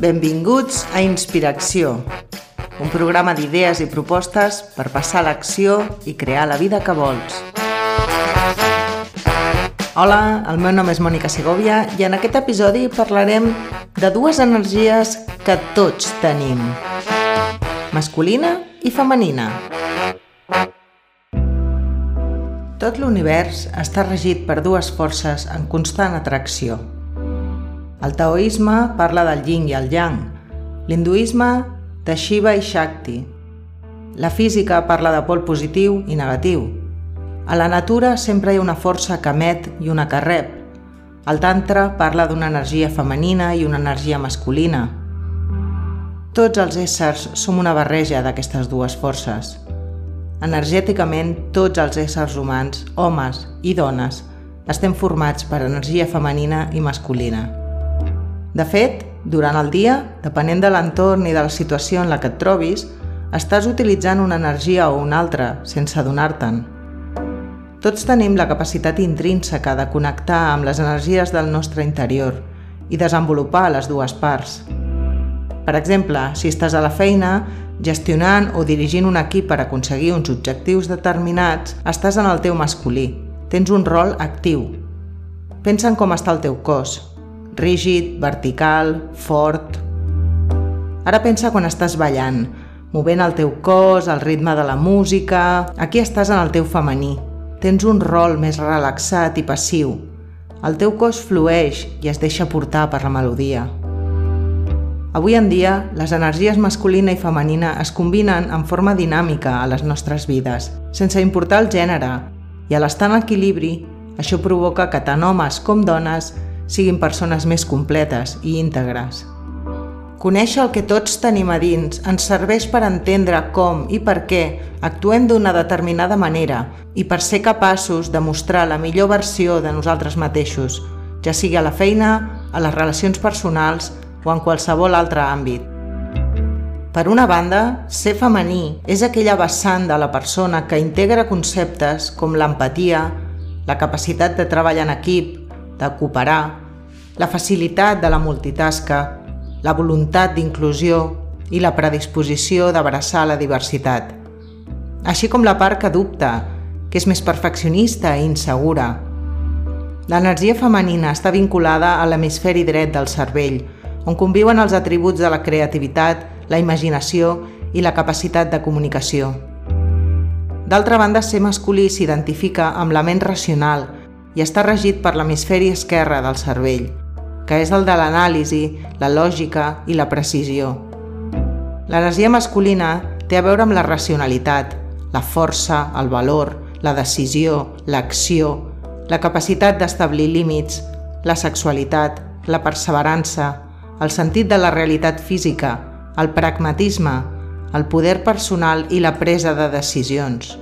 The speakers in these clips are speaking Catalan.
Benvinguts a Inspiració, un programa d'idees i propostes per passar l'acció i crear la vida que vols. Hola, el meu nom és Mònica Segovia i en aquest episodi parlarem de dues energies que tots tenim, masculina i femenina. Tot l'univers està regit per dues forces en constant atracció – el taoisme parla del yin i el yang, l'hinduisme de Shiva i Shakti. La física parla de pol positiu i negatiu. A la natura sempre hi ha una força que emet i una que rep. El tantra parla d'una energia femenina i una energia masculina. Tots els éssers som una barreja d'aquestes dues forces. Energèticament, tots els éssers humans, homes i dones, estem formats per energia femenina i masculina. De fet, durant el dia, depenent de l'entorn i de la situació en la que et trobis, estàs utilitzant una energia o una altra sense adonar-te'n. Tots tenim la capacitat intrínseca de connectar amb les energies del nostre interior i desenvolupar les dues parts. Per exemple, si estàs a la feina, gestionant o dirigint un equip per aconseguir uns objectius determinats, estàs en el teu masculí. Tens un rol actiu. Pensa en com està el teu cos, rígid, vertical, fort... Ara pensa quan estàs ballant, movent el teu cos, el ritme de la música... Aquí estàs en el teu femení. Tens un rol més relaxat i passiu. El teu cos flueix i es deixa portar per la melodia. Avui en dia, les energies masculina i femenina es combinen en forma dinàmica a les nostres vides, sense importar el gènere, i a l'estar en equilibri, això provoca que tant homes com dones siguin persones més completes i íntegres. Conèixer el que tots tenim a dins ens serveix per entendre com i per què actuem d'una determinada manera i per ser capaços de mostrar la millor versió de nosaltres mateixos, ja sigui a la feina, a les relacions personals o en qualsevol altre àmbit. Per una banda, ser femení és aquella vessant de la persona que integra conceptes com l'empatia, la capacitat de treballar en equip, de cooperar, la facilitat de la multitasca, la voluntat d'inclusió i la predisposició d'abraçar la diversitat. Així com la part que dubta, que és més perfeccionista i insegura. L'energia femenina està vinculada a l'hemisferi dret del cervell, on conviuen els atributs de la creativitat, la imaginació i la capacitat de comunicació. D'altra banda, ser masculí s'identifica amb la ment racional, i està regit per l'hemisferi esquerre del cervell, que és el de l'anàlisi, la lògica i la precisió. L'energia masculina té a veure amb la racionalitat, la força, el valor, la decisió, l'acció, la capacitat d'establir límits, la sexualitat, la perseverança, el sentit de la realitat física, el pragmatisme, el poder personal i la presa de decisions.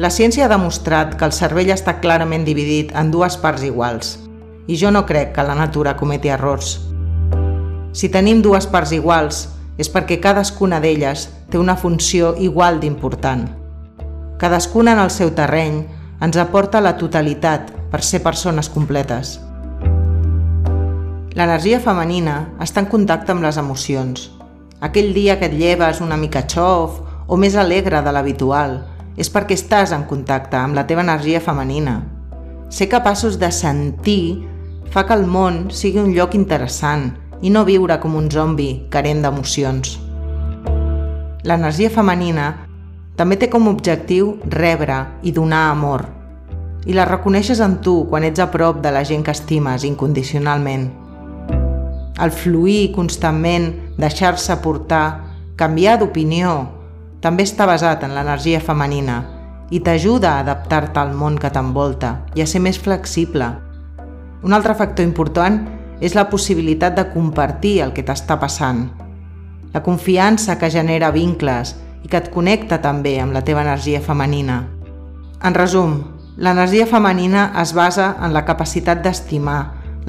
La ciència ha demostrat que el cervell està clarament dividit en dues parts iguals, i jo no crec que la natura cometi errors. Si tenim dues parts iguals, és perquè cadascuna d'elles té una funció igual d'important. Cadascuna en el seu terreny ens aporta la totalitat per ser persones completes. L'energia femenina està en contacte amb les emocions. Aquell dia que et lleves una mica xof o més alegre de l'habitual, és perquè estàs en contacte amb la teva energia femenina. Ser capaços de sentir fa que el món sigui un lloc interessant i no viure com un zombi carent d'emocions. L'energia femenina també té com a objectiu rebre i donar amor. I la reconeixes en tu quan ets a prop de la gent que estimes incondicionalment. El fluir constantment, deixar-se portar, canviar d'opinió, també està basat en l'energia femenina i t'ajuda a adaptar-te al món que t'envolta i a ser més flexible. Un altre factor important és la possibilitat de compartir el que t'està passant. La confiança que genera vincles i que et connecta també amb la teva energia femenina. En resum, l'energia femenina es basa en la capacitat d'estimar,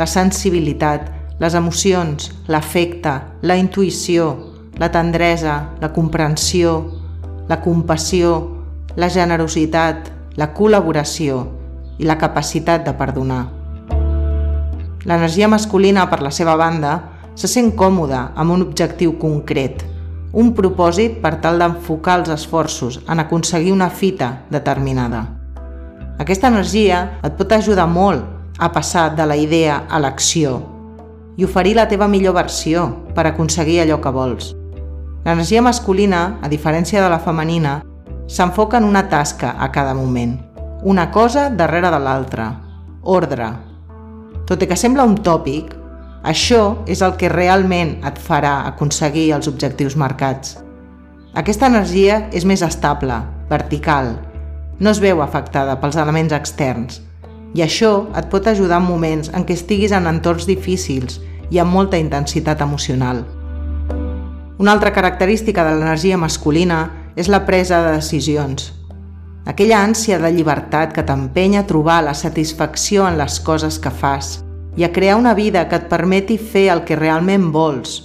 la sensibilitat, les emocions, l'afecte, la intuïció, la tendresa, la comprensió, la compassió, la generositat, la col·laboració i la capacitat de perdonar. L'energia masculina, per la seva banda, se sent còmoda amb un objectiu concret, un propòsit per tal d'enfocar els esforços en aconseguir una fita determinada. Aquesta energia et pot ajudar molt a passar de la idea a l'acció i oferir la teva millor versió per aconseguir allò que vols. L'energia masculina, a diferència de la femenina, s'enfoca en una tasca a cada moment, una cosa darrere de l'altra, ordre. Tot i que sembla un tòpic, això és el que realment et farà aconseguir els objectius marcats. Aquesta energia és més estable, vertical, no es veu afectada pels elements externs, i això et pot ajudar en moments en què estiguis en entorns difícils i amb molta intensitat emocional. Una altra característica de l'energia masculina és la presa de decisions. Aquella ànsia de llibertat que t'empenya a trobar la satisfacció en les coses que fas i a crear una vida que et permeti fer el que realment vols.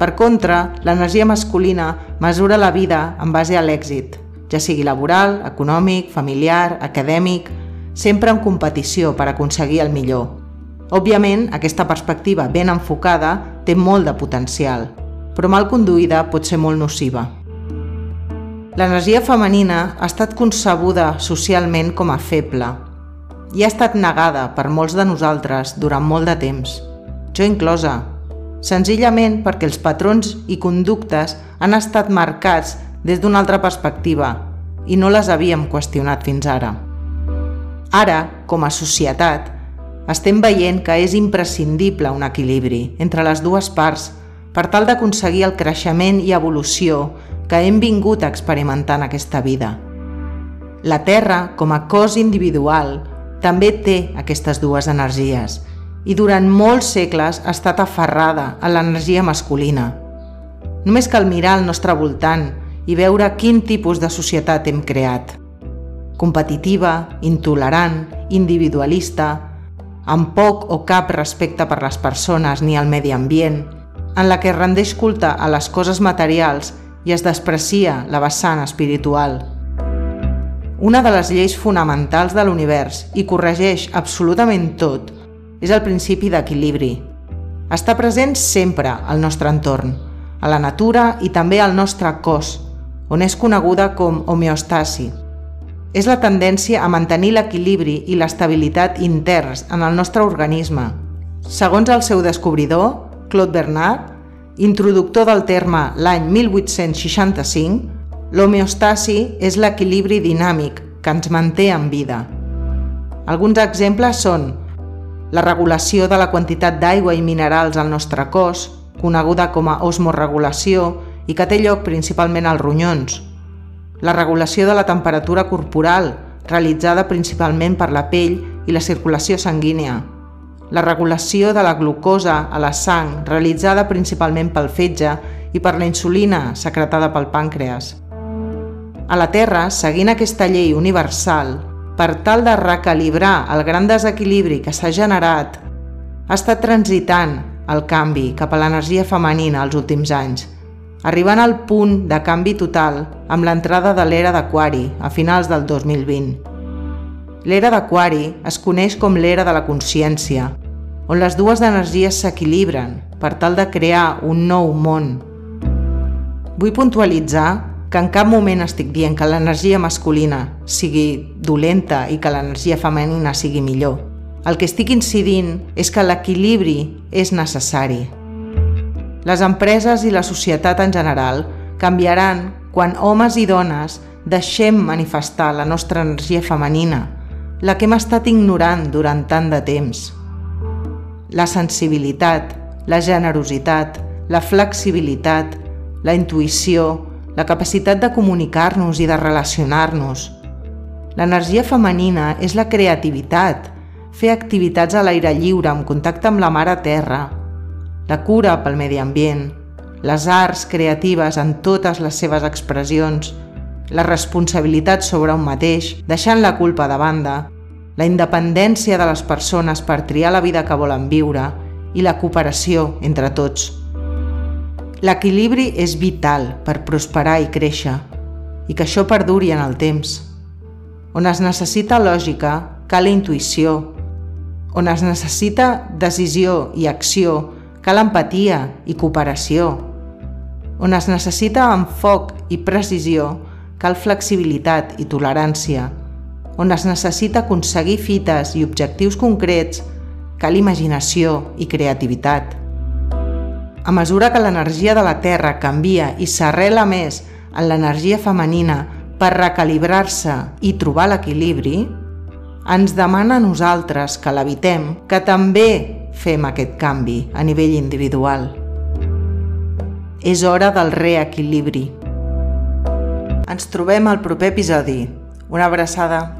Per contra, l'energia masculina mesura la vida en base a l'èxit, ja sigui laboral, econòmic, familiar, acadèmic, sempre en competició per aconseguir el millor. Òbviament, aquesta perspectiva ben enfocada té molt de potencial, però mal conduïda pot ser molt nociva. L'energia femenina ha estat concebuda socialment com a feble i ha estat negada per molts de nosaltres durant molt de temps, jo inclosa, senzillament perquè els patrons i conductes han estat marcats des d'una altra perspectiva i no les havíem qüestionat fins ara. Ara, com a societat, estem veient que és imprescindible un equilibri entre les dues parts per tal d'aconseguir el creixement i evolució que hem vingut en aquesta vida. La Terra, com a cos individual, també té aquestes dues energies i durant molts segles ha estat aferrada a l'energia masculina. Només cal mirar al nostre voltant i veure quin tipus de societat hem creat competitiva, intolerant, individualista, amb poc o cap respecte per les persones ni al medi ambient, en la que rendeix culte a les coses materials i es desprecia la vessant espiritual. Una de les lleis fonamentals de l'univers i corregeix absolutament tot és el principi d'equilibri. Està present sempre al nostre entorn, a la natura i també al nostre cos, on és coneguda com homeostasi, és la tendència a mantenir l'equilibri i l'estabilitat interns en el nostre organisme. Segons el seu descobridor, Claude Bernard, introductor del terme l'any 1865, l'homeostasi és l'equilibri dinàmic que ens manté en vida. Alguns exemples són la regulació de la quantitat d'aigua i minerals al nostre cos, coneguda com a osmoregulació i que té lloc principalment als ronyons, la regulació de la temperatura corporal, realitzada principalment per la pell i la circulació sanguínia, la regulació de la glucosa a la sang, realitzada principalment pel fetge i per la insulina, secretada pel pàncreas. A la Terra, seguint aquesta llei universal, per tal de recalibrar el gran desequilibri que s'ha generat, ha estat transitant el canvi cap a l'energia femenina els últims anys, arribant al punt de canvi total amb l'entrada de l'era d'Aquari a finals del 2020. L'era d'Aquari es coneix com l'era de la consciència, on les dues energies s'equilibren per tal de crear un nou món. Vull puntualitzar que en cap moment estic dient que l'energia masculina sigui dolenta i que l'energia femenina sigui millor. El que estic incidint és que l'equilibri és necessari. Les empreses i la societat en general canviaran quan homes i dones deixem manifestar la nostra energia femenina, la que hem estat ignorant durant tant de temps. La sensibilitat, la generositat, la flexibilitat, la intuïció, la capacitat de comunicar-nos i de relacionar-nos. L'energia femenina és la creativitat, fer activitats a l'aire lliure en contacte amb la mare terra, la cura pel medi ambient, les arts creatives en totes les seves expressions, la responsabilitat sobre un mateix, deixant la culpa de banda, la independència de les persones per triar la vida que volen viure i la cooperació entre tots. L'equilibri és vital per prosperar i créixer i que això perduri en el temps. On es necessita lògica, cal intuïció. on es necessita decisió i acció, cal empatia i cooperació. On es necessita enfoc i precisió, cal flexibilitat i tolerància. On es necessita aconseguir fites i objectius concrets, cal imaginació i creativitat. A mesura que l'energia de la Terra canvia i s'arrela més en l'energia femenina per recalibrar-se i trobar l'equilibri, ens demana a nosaltres que l'evitem, que també fem aquest canvi a nivell individual. És hora del reequilibri. Ens trobem al proper episodi. Una abraçada.